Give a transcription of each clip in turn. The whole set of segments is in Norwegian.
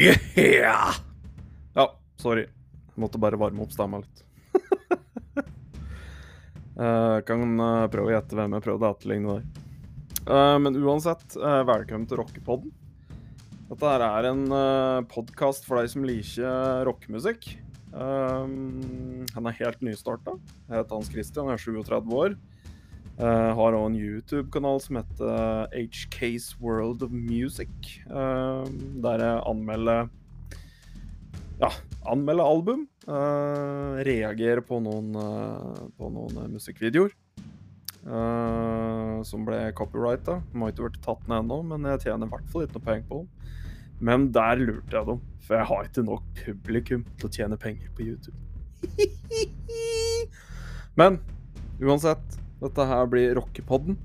Yeah! Ja, sorry. Måtte bare varme opp stemma litt. uh, kan uh, prøve å gjette hvem jeg prøvde å etterligne der. Uh, men uansett, velkommen til Rockepodden. Dette her er en podkast for deg som liker rockemusikk. Um, han er helt nystarta. Jeg heter Hans Christian, jeg er 37 år. Uh, har òg en YouTube-kanal som heter HK's World of Music. Uh, der jeg anmelder ja, anmelder album. Uh, reagerer på noen, på noen musikkvideoer. som ble copyrighta. Har ikke blitt tatt ned ennå, men jeg tjener i hvert fall ikke noe penger på dem. Men der lurte jeg dem, for jeg har ikke nok publikum til å tjene penger på YouTube. men uansett dette her blir rockepodden.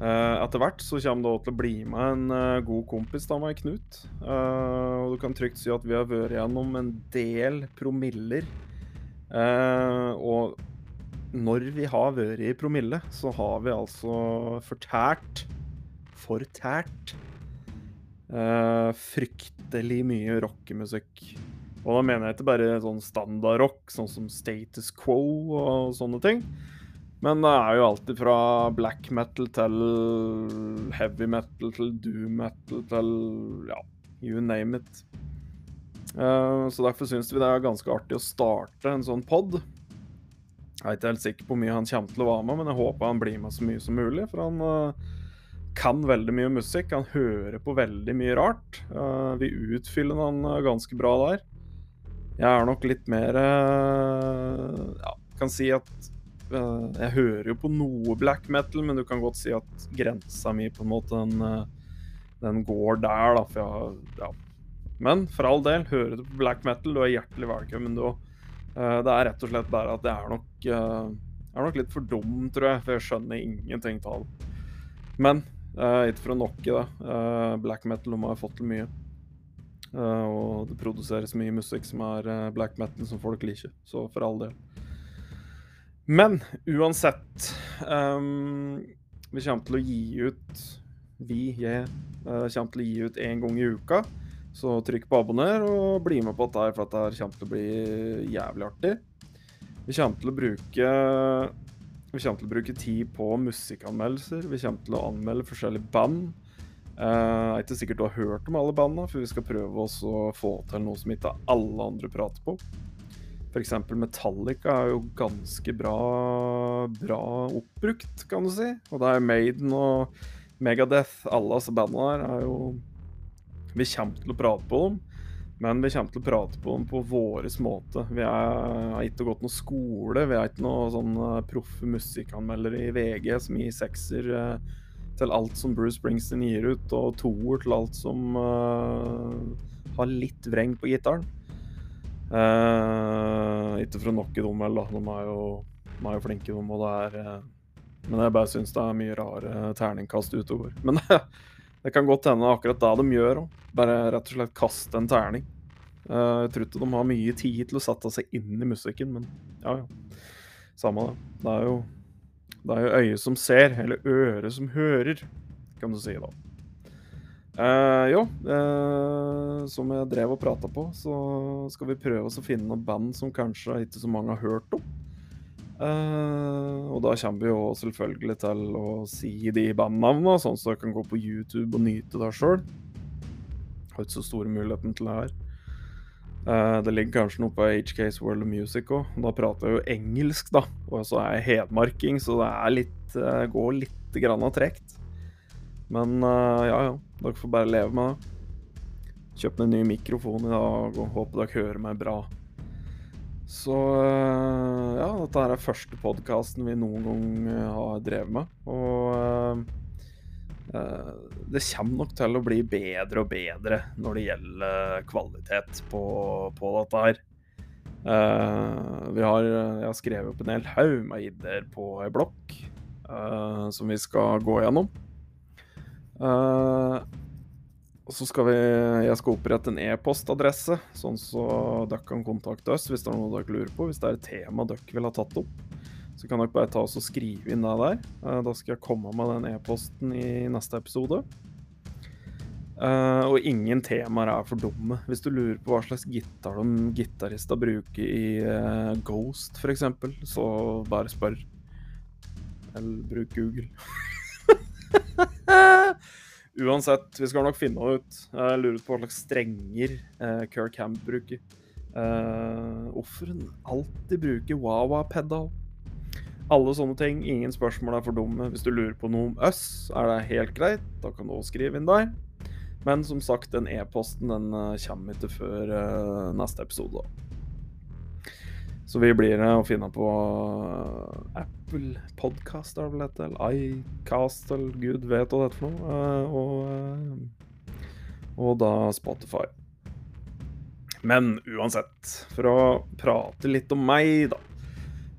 Uh, etter hvert så kommer det til å bli med en uh, god kompis av meg, Knut. Uh, og du kan trygt si at vi har vært gjennom en del promiller. og når vi har vært i promille, så har vi altså fortært Fortært fryktelig mye rockemusikk. Og da mener jeg ikke bare sånn standardrock, sånn som Status Quo og sånne ting. Men det er jo alltid fra black metal til heavy metal til doom metal til ja, you name it. Uh, så derfor syns vi det er ganske artig å starte en sånn pod. Jeg er ikke helt sikker på hvor mye han kommer til å være med, men jeg håper han blir med så mye som mulig. For han uh, kan veldig mye musikk. Han hører på veldig mye rart. Uh, vi utfyller han ganske bra der. Jeg er nok litt mer Ja, kan si at Eh, jeg hører jo på noe black metal, men du kan godt si at grensa mi på en måte den, eh, den går der, da. For jeg, ja. Men for all del, hører du på black metal, du er hjertelig velkommen, du òg. Eh, det er rett og slett bare at jeg er nok, jeg er nok litt for dum, tror jeg, for jeg skjønner ingenting av det. Men ikke for å nokke det. Black metal har fått til mye. Og det produseres mye musikk som er black metal som folk liker, så for all del. Men uansett um, Vi kommer til å gi ut Vi, jeg, uh, kommer til å gi ut én gang i uka. Så trykk på abonner og bli med på dette, for dette kommer til å bli jævlig artig. Vi kommer til å bruke vi til å bruke tid på musikkanmeldelser. Vi kommer til å anmelde forskjellige band. Uh, jeg er ikke sikkert du har hørt om alle bandene, for vi skal prøve å få til noe som ikke alle andre prater på. F.eks. Metallica er jo ganske bra, bra oppbrukt, kan du si. Og det er Maiden og Megadeth, alle disse bandene der, er jo Vi kommer til å prate på dem, men vi kommer til å prate på dem på vår måte. Vi har ikke gått noe skole, vi er ikke noen sånn eh, proffe musikkanmeldere i VG som gir sekser uh, til alt som Bruce Springsteen gir ut, og toer til alt som uh, har litt vreng på gitaren. Uh, ikke for å nokke dem, da. De er jo, de er jo flinke, dem, og det er uh, Men jeg bare syns det er mye rare terningkast går. Men det kan godt hende akkurat det de gjør òg. Bare rett og slett kaste en terning. Uh, jeg tror ikke de har mye tid til å sette seg inn i musikken, men ja, ja. Samme det. Det er jo, jo øyet som ser, eller øret som hører, kan du si, da. Uh, jo, uh, som jeg drev og prata på, så skal vi prøve oss å finne noen band som kanskje ikke så mange har hørt om. Uh, og da kommer vi jo selvfølgelig til å si de bandnavnene, sånn så jeg kan gå på YouTube og nyte det sjøl. Har ikke så store muligheten til det her. det ligger kanskje noe på HKs World of Music òg. Da prater jeg jo engelsk, da. Og så er jeg hedmarking, så det litt, går litt grann tregt. Men uh, ja, ja. Dere får bare leve med det. Kjøpte en ny mikrofon i dag og håper dere hører meg bra. Så uh, ja, dette er første podkasten vi noen gang uh, har drevet med. Og det kommer nok til å bli bedre og bedre når det gjelder kvalitet på, på dette her. vi har, jeg har skrevet opp en hel haug med ideer på ei blokk som vi skal gå gjennom. Uh, så skal vi Jeg skal opprette en e-postadresse, sånn så dere kan kontakte oss hvis det er noe dere lurer på. Hvis det er et tema dere vil ha tatt opp, så kan dere bare ta oss og skrive inn det der. Uh, da skal jeg komme med den e-posten i neste episode. Uh, og ingen temaer er for dumme. Hvis du lurer på hva slags gitar de gitarister bruker i uh, Ghost, f.eks., så bare spør. Eller bruk Google. Uansett, vi skal nok finne ut. Jeg lurer på hva slags strenger uh, Kirk Hamp bruker. Hvorfor uh, alltid bruker Wawa-pedal. Alle sånne ting. Ingen spørsmål er for dumme. Hvis du lurer på noe om oss, er det helt greit. Da kan du også skrive inn der. Men som sagt, den e-posten den uh, kommer ikke før uh, neste episode. Så vi blir uh, å finne på Apple Podcast, er det vel dette? Eller iCast, eller gud vet hva det er for noe. og, og da Spotify. Men uansett, for å prate litt om meg, da,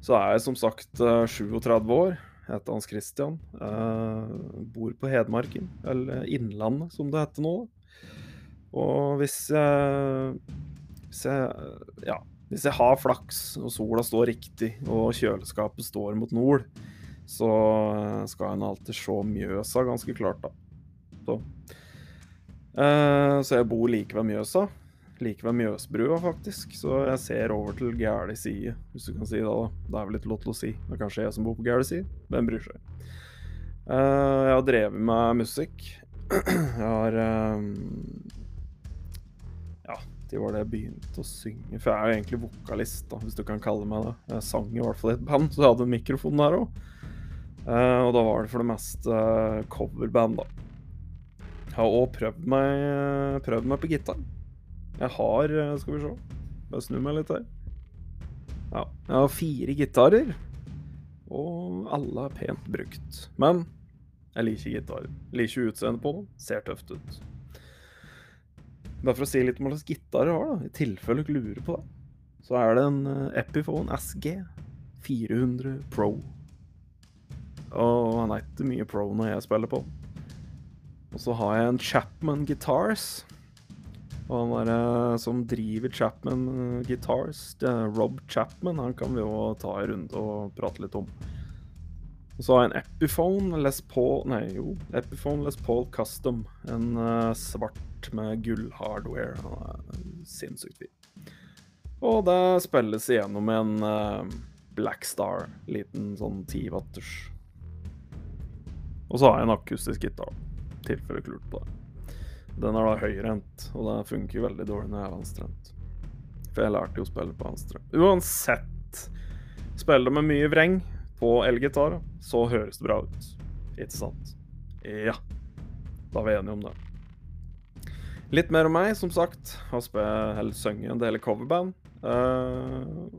så er jeg som sagt 37 år heter Hans Christian. Bor på Hedmarken, eller Innlandet som det heter nå. Og hvis jeg, hvis jeg Ja, hvis jeg har flaks, og sola står riktig, og kjøleskapet står mot nord, så skal en alltid se Mjøsa ganske klart, da. Så, uh, så jeg bor like ved Mjøsa like ved Mjøsbrua, faktisk. Så jeg ser over til gæli side, hvis du kan si det. da. Det er vel litt lov til å si. Det er kanskje jeg som bor på gæli side. Hvem bryr seg? Uh, jeg har drevet med musikk. jeg har um, Ja, det var det jeg begynte å synge. For jeg er jo egentlig vokalist, da, hvis du kan kalle meg det. Jeg sang i hvert fall i et band, så jeg hadde en mikrofon der òg. Uh, eh, og da var det for det meste coverband, da. Jeg har òg prøvd prøvd meg på gitar. Jeg har eh, Skal vi se. Bare snu meg litt her. Ja. Jeg har fire gitarer, og alle er pent brukt. Men jeg liker gitarer. Liker utseendet på dem. Ser tøft ut. Bare for å si litt om hva slags gitar du har, da, i tilfelle du lurer på det, så er det en eh, Epiphone SG 400 Pro. Og han er ikke mye pro når jeg spiller på Og så har jeg en Chapman Guitars og han der som driver Chapman eh, Guitars, Rob Chapman, han kan vi jo ta en runde og prate litt om. Og så har jeg en Epiphone Les Paul Nei, jo. Epiphone Les Paul Custom. En uh, svart med gullhardware. Sinnssykt fin. Og det spilles igjennom en uh, Black Liten sånn 10 watters. Og så har jeg en akustisk gitar, i tilfelle du på det. Den er da høyrehendt, og det funker veldig dårlig når jeg er venstrehendt. For jeg lærte jo å spille på venstre. Uansett, spiller du med mye vreng på elgitar, så høres det bra ut. Ikke sant? Ja. Da er vi enige om det. Litt mer om meg, som sagt. Har sunget en del coverband. Uh,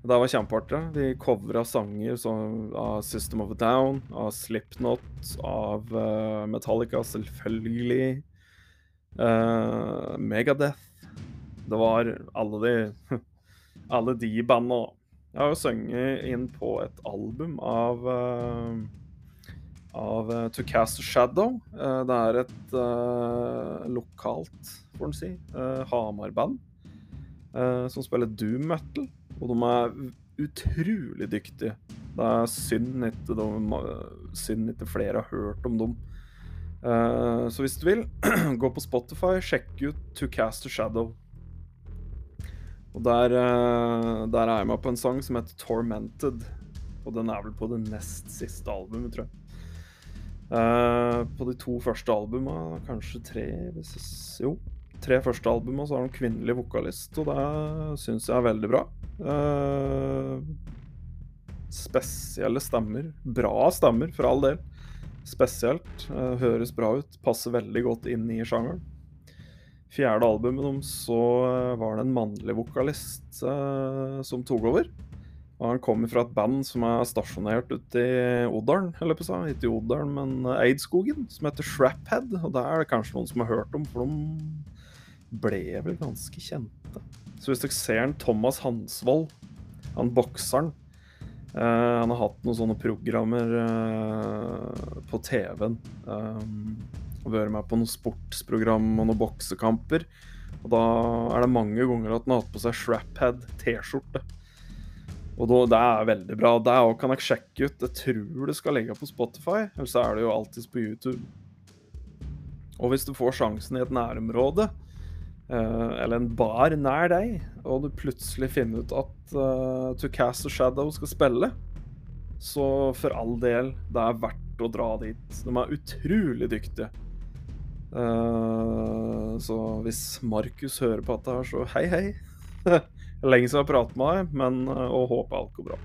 det var kjempeartig. De covra sanger av System of a Down, av Slipknot, av uh, Metallica, selvfølgelig. Uh, Megadeth. Det var alle de Alle de banda. Jeg har jo sunget inn på et album av uh, av uh, To Cast a Shadow. Uh, det er et uh, lokalt, får en si, Hamar-band som spiller doom metal. Og de er utrolig dyktige. Det er synd ikke, de, flere har hørt om dem. Så hvis du vil, gå på Spotify, sjekk ut To Cast a Shadow. Og der, der er jeg med på en sang som heter Tormented. Og den er vel på det nest siste albumet, tror jeg. Uh, på de to første albuma, kanskje tre Jo, tre første albuma så har han kvinnelig vokalist, og det syns jeg er veldig bra. spesielle stemmer. Bra stemmer, for all del spesielt. Uh, høres bra ut. Passer veldig godt inn i sjangeren. Fjerde albumet deres så uh, var det en mannlig vokalist uh, som tok over. Og han kommer fra et band som er stasjonert ute i Odalen, eller på seg. Ikke i Odalen, men Eidskogen, som heter Shraphead. Og det er det kanskje noen som har hørt om, for de ble vel ganske kjente. Så hvis dere ser en Thomas Hansvold, han bokseren Uh, han har hatt noen sånne programmer uh, på TV-en. Um, og vært med på noen sportsprogram og noen boksekamper. Og da er det mange ganger at han har hatt på seg Shraphead T-skjorte. Og da, det er veldig bra. Det òg kan jeg sjekke ut. Jeg tror det skal ligge på Spotify, eller så er det jo alltids på YouTube. Og hvis du får sjansen i et nærområde, eh, eller en bar nær deg, og du plutselig finner ut at uh, To Cast a Shadow skal spille, så for all del, det er verdt å dra dit. De er utrolig dyktige. Uh, så hvis Markus hører på dette her, så hei, hei. Lenge siden jeg har pratet med deg, men uh, og håper alt går bra.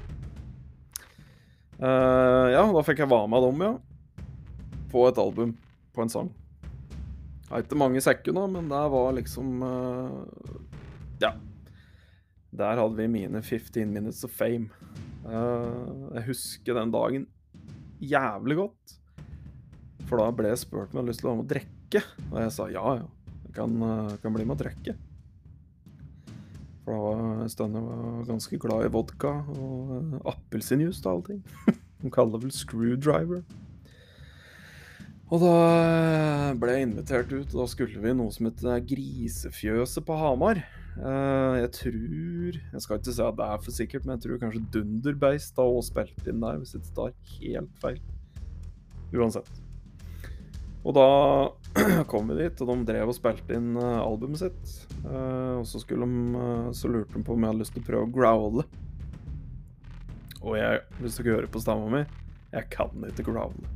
Uh, ja, da fikk jeg være med dem, ja. På et album. På en sang. Jeg har ikke mange sekker nå, men der var liksom Ja. Der hadde vi mine 15 minutes of fame. jeg husker den dagen jævlig godt. For da ble jeg spurt om jeg hadde lyst til å være med og drikke. Og jeg sa ja, ja. Jeg kan, kan bli med og drikke. For da var var ganske glad i vodka og appelsinjuice og allting. De kaller det vel screwdriver. Og da ble jeg invitert ut, og da skulle vi noe som heter Grisefjøset på Hamar. Jeg tror Jeg skal ikke si at det er for sikkert, men jeg tror kanskje Dunderbeist har også spilt inn der, hvis jeg ikke tar helt feil. Uansett. Og da kom vi dit, og de drev og spilte inn uh, albumet sitt. Uh, og så, de, uh, så, lurte de på om jeg hadde lyst til å prøve å growle. Og jeg, hvis dere hører på stemma mi, jeg kan ikke growle.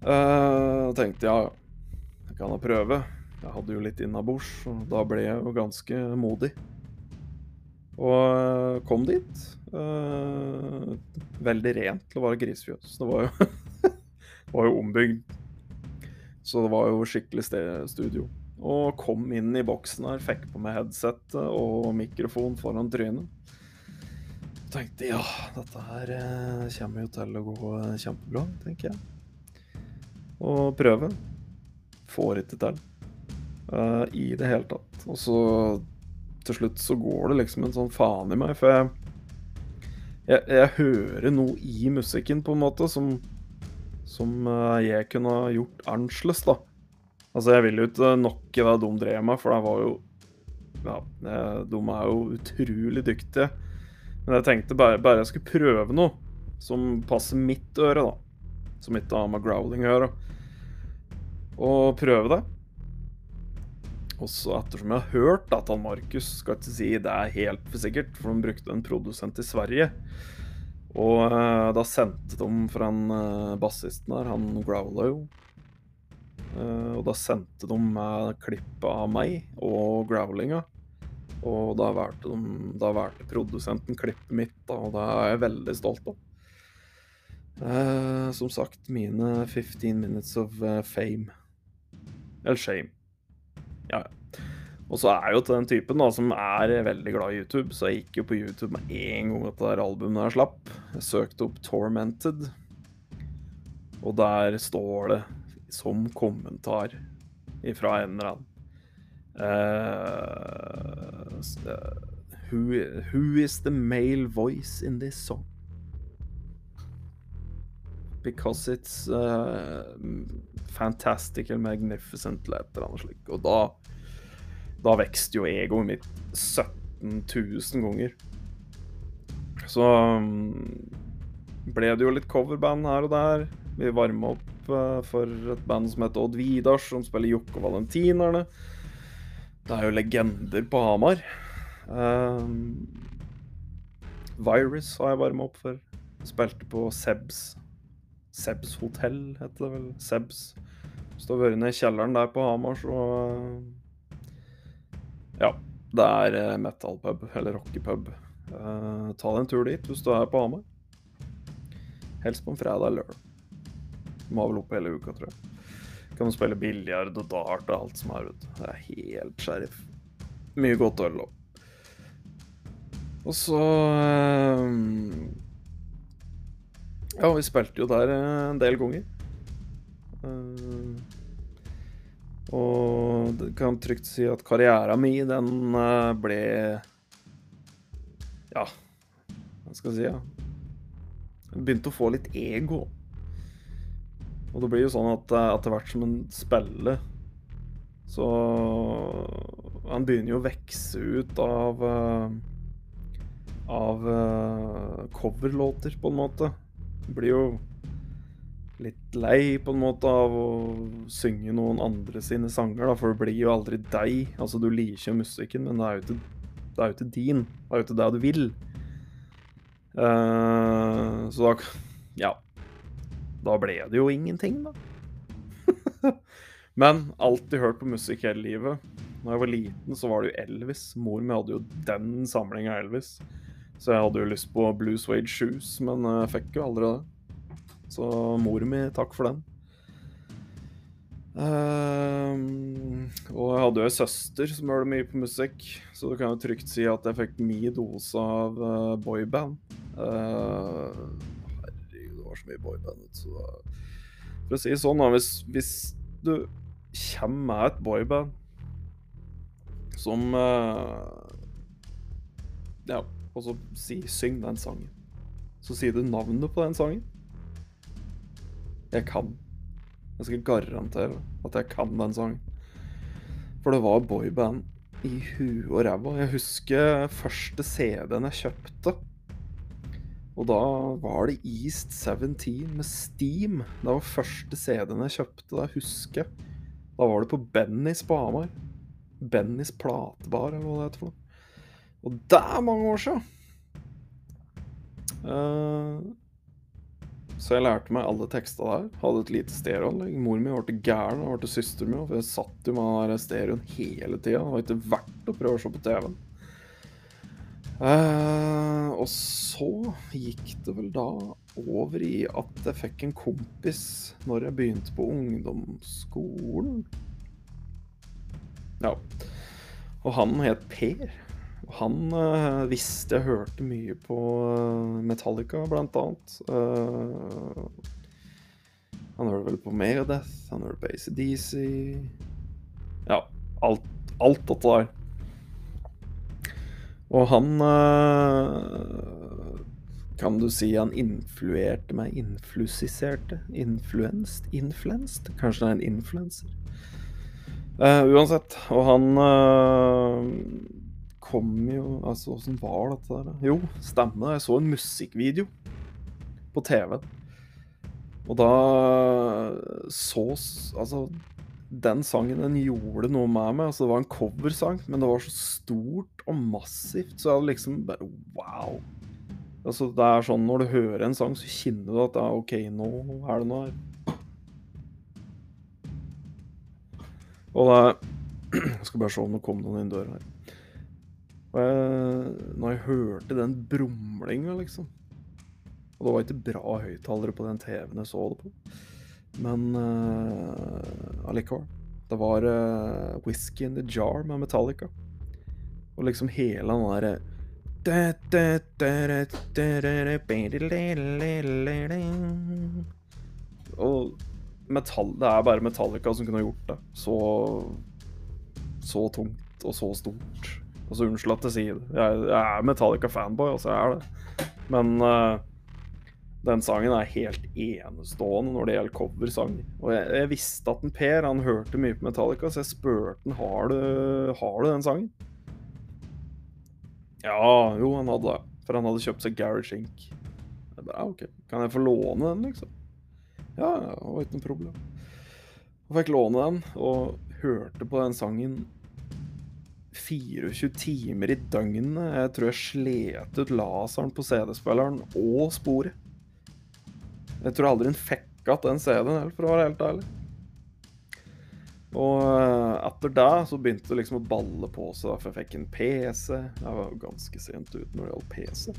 Uh, tenkte ja, jeg kan da prøve. Jeg hadde jo litt innabords, og da ble jeg jo ganske modig. Og kom dit. veldig rent til å være grisefjøs. Det var jo, var jo ombygd så det var jo skikkelig studio. Og kom inn i boksen her, fikk på meg headset og mikrofon foran trynet. Tenkte ja, dette her eh, kommer jo til å gå kjempebra, tenker jeg. Og prøve. Får ikke til. Uh, I det hele tatt. Og så til slutt så går det liksom en sånn faen i meg, for jeg, jeg, jeg hører noe i musikken, på en måte, som som eh, jeg kunne gjort annerledes, da. Altså, jeg vil jo ikke nokke det de drev med, for det var jo Ja, de er jo utrolig dyktige. Men jeg tenkte bare, bare jeg skulle prøve noe som passer mitt øre, da. Som ikke har med growling å gjøre. Og prøve det. Og så ettersom jeg har hørt at han Markus skal ikke si det er helt for sikkert, for de brukte en produsent i Sverige og uh, da sendte de fra han uh, bassisten der, han growler jo. Uh, og da sendte de meg klippet av meg og growlinga. Og da valgte, de, da valgte produsenten klippet mitt, da, og det er jeg veldig stolt av. Som sagt, mine 15 minutes of fame. Eller shame. Ja, ja. Og så er jo til den typen da, som er veldig glad i YouTube, så jeg gikk jo på YouTube med en gang at det der albumet der slapp. Jeg søkte opp 'Tormented', og der står det som kommentar ifra en eller annen uh, who, who is the male voice in this song? Because it's uh, fantastic and magnificent, eller et eller annet slikt. Og da da vokste jo egoet mitt 17 000 ganger. Så um, ble det jo litt coverband her og der. Vi varma opp uh, for et band som heter Odd Vidars, som spiller Jokke og Valentinerne. Det er jo legender på Hamar. Um, Virus har jeg varma opp for. Spilte på Sebs. Sebs hotell, heter det vel. Sebs. Hvis du har vært nede i kjelleren der på Hamar, så ja. Det er eh, metal-pub, eller rockepub. Uh, ta deg en tur dit hvis du er på Hamar. Helst på en fredag eller lørdag. De har vel oppe hele uka, tror jeg. Kan du spille biljard og dart og alt som er ute. Det er helt sheriff. Mye godt øl òg. Og så uh, Ja, vi spilte jo der en del ganger. Uh, og det kan trygt si at karrieren min, den eh, ble Ja, hva skal jeg si? ja begynte å få litt ego. Og det blir jo sånn at eh, etter hvert som en spiller, så Han begynner jo å vokse ut av eh, Av coverlåter, på en måte. Det blir jo litt lei på en måte av å synge noen andre sine sanger, da, for det blir jo aldri deg. Altså, du liker jo musikken, men det er jo ikke, det er jo ikke din. Det er jo ikke det du vil. Uh, så da Ja. Da ble det jo ingenting, da. men alltid hørt på musikk hele livet. Når jeg var liten, så var det jo Elvis. Mor mi hadde jo den samlinga Elvis. Så jeg hadde jo lyst på Blue Suede Shoes, men jeg fikk jo aldri det. Så mor mi, takk for den. Um, og jeg hadde jo ei søster som hørte mye på musikk, så du kan jo trygt si at jeg fikk min dose av uh, boyband. Uh, herregud, det var så mye boyband. Så for å si det sånn, hvis, hvis du kommer med et boyband som uh, Ja, og så si 'syng den sangen', så sier du navnet på den sangen. Jeg kan. Jeg skal garantere at jeg kan den sangen. For det var boyband i huet og ræva. Jeg husker første CD-en jeg kjøpte. Og da var det East 17 med Steam. Det var første CD-en jeg kjøpte. Da husker jeg. Da var det på Bennys på Hamar. Bennys platebar, eller hva det heter for noe. Og det er mange år siden! Uh, så jeg lærte meg alle teksta der. Hadde et lite stereoanlegg. Mor mi ble gæren. og ble søster min, for jeg satt jo med den stereoen hele tida. Det var ikke verdt å prøve å se på TV-en. Uh, og så gikk det vel da over i at jeg fikk en kompis når jeg begynte på ungdomsskolen. Ja. Og han het Per. Han uh, visste jeg hørte mye på uh, Metallica, blant annet. Uh, han hørte vel på Megadeth, han hørte på ACDC Ja, alt, dette der. Og han Kan du si han influerte meg? Influsiserte? Influenst? Influenst? Kanskje det er en influenser? uansett. Og han kom jo Altså, åssen var dette der? Jo, stemmer. Jeg så en musikkvideo på TV. Og da så Altså, den sangen den gjorde noe med meg. Altså, det var en coversang, men det var så stort og massivt, så jeg hadde liksom bare Wow. Altså, det er sånn når du hører en sang, så kjenner du at det er OK, nå er det noe her. Og da Jeg skal bare se om det kom noen inn døra her. Og jeg, når jeg hørte den brumlinga, liksom Og det var ikke bra høyttalere på den TV-en jeg så det på, men uh, allikevel. Det var uh, Whisky in the Jar med Metallica. Og liksom hele den derre Og metall, det er bare Metallica som kunne gjort det. Så Så tungt og så stort. Altså, unnskyld at jeg sier det. Jeg, jeg er Metallica-fanboy, altså, jeg er det. Men uh, den sangen er helt enestående når det gjelder coversanger. Og jeg, jeg, visste at en Per han hørte mye på Metallica, så jeg spurte han har du har du den sangen. Ja, jo, han hadde det. For han hadde kjøpt seg Garage Inc. Jeg bare, OK, kan jeg få låne den, liksom? Ja, det var ikke noe problem. Jeg fikk låne den, og hørte på den sangen 24 timer i døgnet. Jeg tror jeg slet ut laseren på CD-spilleren og sporet. Jeg tror aldri en fikk igjen den CD-en, for å være helt ærlig. Og eh, etter det så begynte det liksom å balle på seg, for jeg fikk en PC. Jeg var jo ganske sent ute når det gjaldt PC.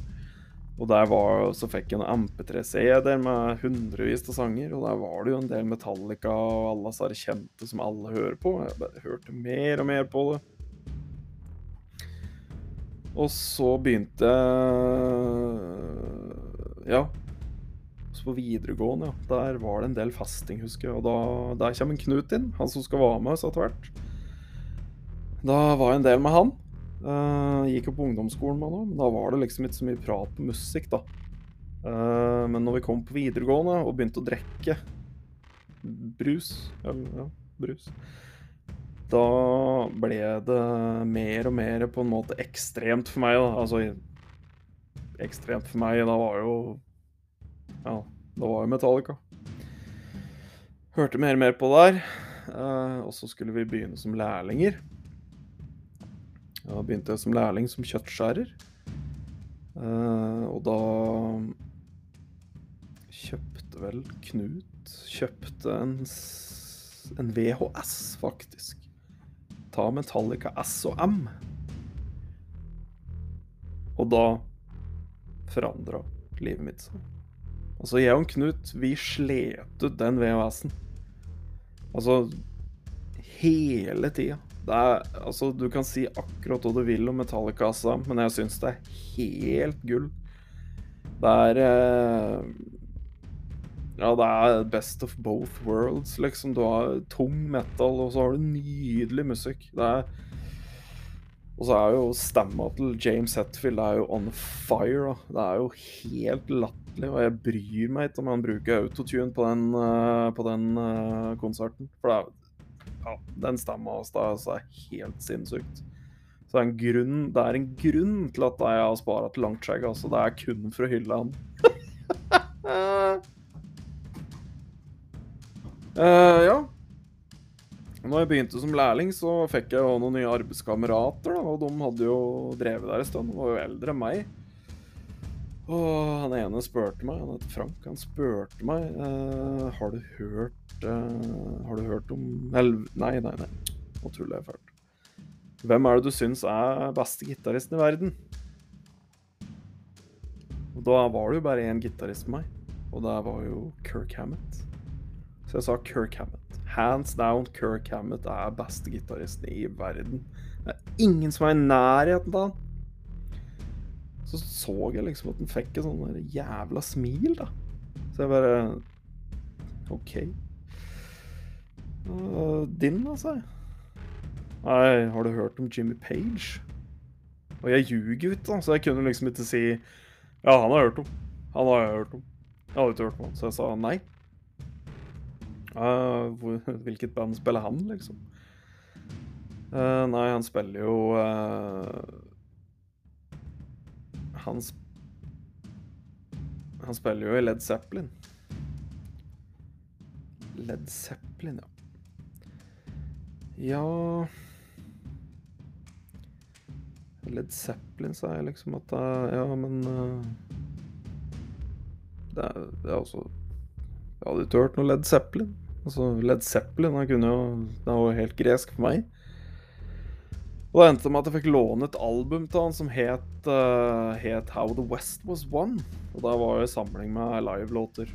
Og der var, så fikk jeg en MP3-CD med hundrevis av sanger, og der var det jo en del Metallica og alle disse kjente som alle hører på. Jeg bare hørte mer og mer på det. Og så begynte Ja. Så på videregående, ja. Der var det en del fasting, husker jeg. Og da, der kommer Knut inn, han som skal være med oss etter hvert. Da var jeg en del med han. Uh, gikk jo på ungdomsskolen med han men da var det liksom ikke så mye prat på musikk, da. Uh, men når vi kom på videregående og begynte å drikke brus Eller, ja, brus da ble det mer og mer på en måte ekstremt for meg. Da. Altså Ekstremt for meg, da var jo Ja, da var jo Metallica. Hørte mer og mer på der. Eh, og så skulle vi begynne som lærlinger. Da begynte jeg som lærling som kjøttskjærer. Eh, og da kjøpte vel Knut Kjøpte en, en VHS, faktisk. Ta Metallica S og M. Og da forandra livet mitt seg. Altså, jeg og Knut, vi slet ut den VHS-en. Altså hele tida. Det er Altså, du kan si akkurat hva du vil om Metallica, altså, men jeg syns det er helt gull. Det er eh, Ja, det er best of both worlds, liksom. Du har tung metal, og så har du nydelig musikk. Det er Og så er jo stemma til James Hetfield det er jo on fire, da. Det er jo helt latterlig, og jeg bryr meg ikke om han bruker autotune på den, eh, på den eh, konserten. For det er ja, den stemma hans altså, helt sinnssykt. Så det er en grunn, det er en grunn til at jeg har spara til langt skjegg. Altså. Det er kun for å hylle han. Eh, ja. Når jeg begynte som lærling, så fikk jeg jo noen nye arbeidskamerater. da, Og de hadde jo drevet der en stund. De var jo eldre enn meg. Og han ene spurte meg, han heter Frank, han spurte meg uh, Har du hørt uh, Har du hørt om nei, nei, nei. Nå tuller jeg fælt. Hvem er det du syns er beste gitaristen i verden? Og da var det jo bare én gitarist med meg, og det var jo Kirk Hammett. Så jeg sa Kirk Hammett. Hands down, Kirk Hammett er beste gitaristen i verden. Det er ingen som er i nærheten av han. Så så jeg liksom at han fikk et sånn jævla smil, da. Så jeg bare OK. Og din, altså? Nei, har du hørt om Jimmy Page? Og jeg ljuger ut, da, så jeg kunne liksom ikke si Ja, han har jeg hørt om. Han har jeg hørt om. Jeg hadde ikke hørt om han, så jeg sa nei. Eh, hvor, hvilket band spiller han, liksom? Uh, nei, han spiller jo uh, han, sp han spiller jo i Led Zeppelin. Led Zeppelin, ja. Ja Led Zeppelin, sa jeg liksom at det Ja, men uh, det, er, det er også Jeg hadde ikke hørt noe Led Zeppelin. Altså, Led Zeppelin han kunne jo, det var jo helt gresk for meg. Og det endte med at jeg fikk låne et album til han som het, uh, het How the West Was Won. Og da var en samling med live-låter.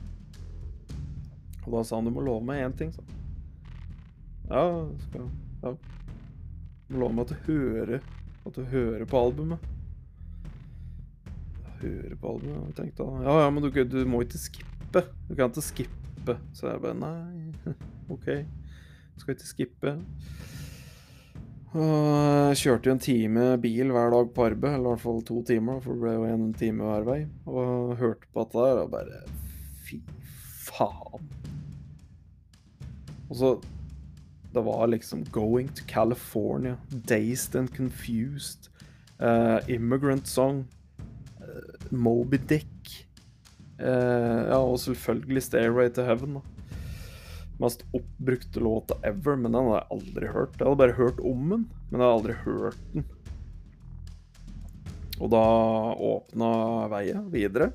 Og da sa han du må love meg én ting, sa. Ja, skal Ja. Du må love meg at du hører At du hører på albumet. Hører på albumet? Jeg tenkte Ja, ja, men du, du må ikke skippe. Du kan ikke skippe. Så jeg bare Nei, OK. Skal ikke skippe. Og jeg kjørte jo en time bil hver dag på arbeid, eller i hvert fall to timer, for det ble jo en time hver vei. Og hørte på dette der og bare Fy faen. Og så Det var liksom Going to California, Dazed and Confused, uh, Immigrant Song, uh, Moby Dick Ja, og selvfølgelig Stairway to Heaven, da mest oppbrukte låta ever, men den hadde jeg aldri hørt. Jeg hadde bare hørt om den, men jeg hadde aldri hørt den. Og da åpna veien videre.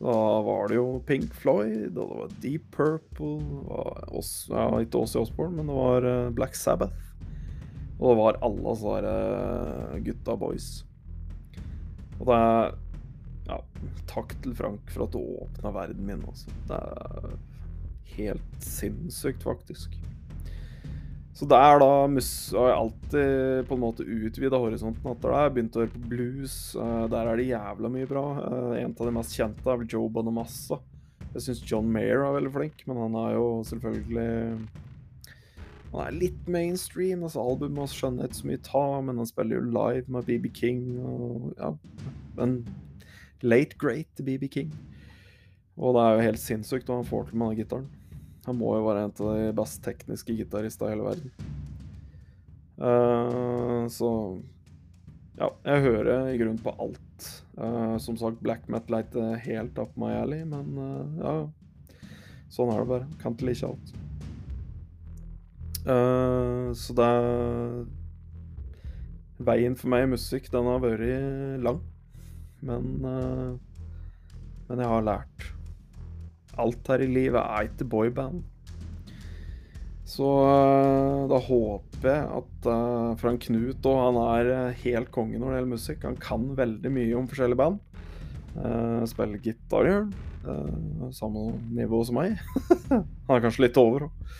Da var det jo Pink Floyd, og det var Deep Purple det var også, ja, Ikke Åssi Osborne, men det var eh, Black Sabbath. Og det var alle disse uh, gutta boys. Og det er takk til Frank for at du åpna verden min, altså. Det er helt sinnssykt, faktisk. Så det er da mus har alltid på en måte utvida horisonten etter det. Jeg begynte å høre på blues. eh, der er det jævla mye bra. Eh, en av de mest kjente er vel Joe Bonamassa. Jeg syns John Mayer er veldig flink, men han er jo selvfølgelig Han er litt mainstream. altså Albumet hans skjønner ikke så mye ta, men han spiller jo live med BB King. og ja, Men late great til BB King. Og det er jo helt sinnssykt hva han får til med den gitaren. Han må jo være en av de best tekniske gitaristene i hele verden. Uh, så ja, jeg hører i grunnen på alt. Uh, som sagt, black metal er ikke helt up my alley, men uh, ja Sånn er det bare. Kan ikke like alt. Uh, så det er Veien for meg i musikk, den har vært lang. Men uh, Men jeg har lært. Alt her i livet er ikke boyband. Så eh, da håper jeg at uh, Frank Knut òg, han er helt konge når det gjelder musikk. Han kan veldig mye om forskjellige band. Uh, spiller gitar, gjør. Uh, samme nivå som meg. han er kanskje litt over òg.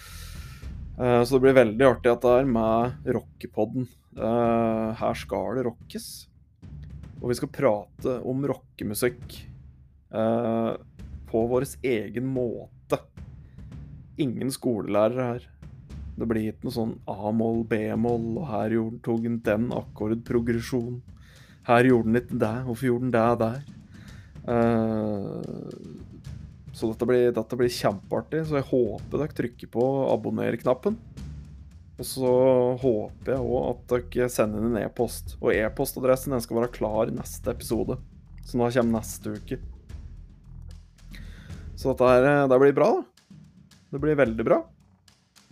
Så det blir veldig artig at det er med rockepodden. Her skal det rockes. Og vi skal prate om rockemusikk eh, på vår egen måte. Ingen skolelærere her. Det blir ikke noe sånn A-moll, B-moll, og her gjorde, tok den den akkordprogresjonen. Her gjorde den ikke det, hvorfor gjorde den det der? Eh, så dette blir, dette blir kjempeartig, så jeg håper dere trykker på abonner-knappen. Og så håper jeg òg at dere sender inn en e-post. Og e-postadressen den skal være klar i neste episode. Som da kommer neste uke. Så dette her, eh, det blir bra, da. Det blir veldig bra.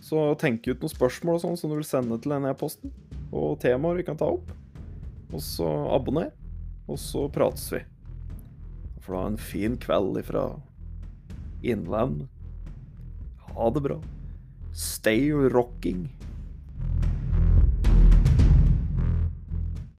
Så tenk ut noen spørsmål og sånn som du vil sende til den e-posten. Og temaer vi kan ta opp. Og så abonner. Og så prates vi. For da en fin kveld ifra Innland. Ha det bra. Stay rocking.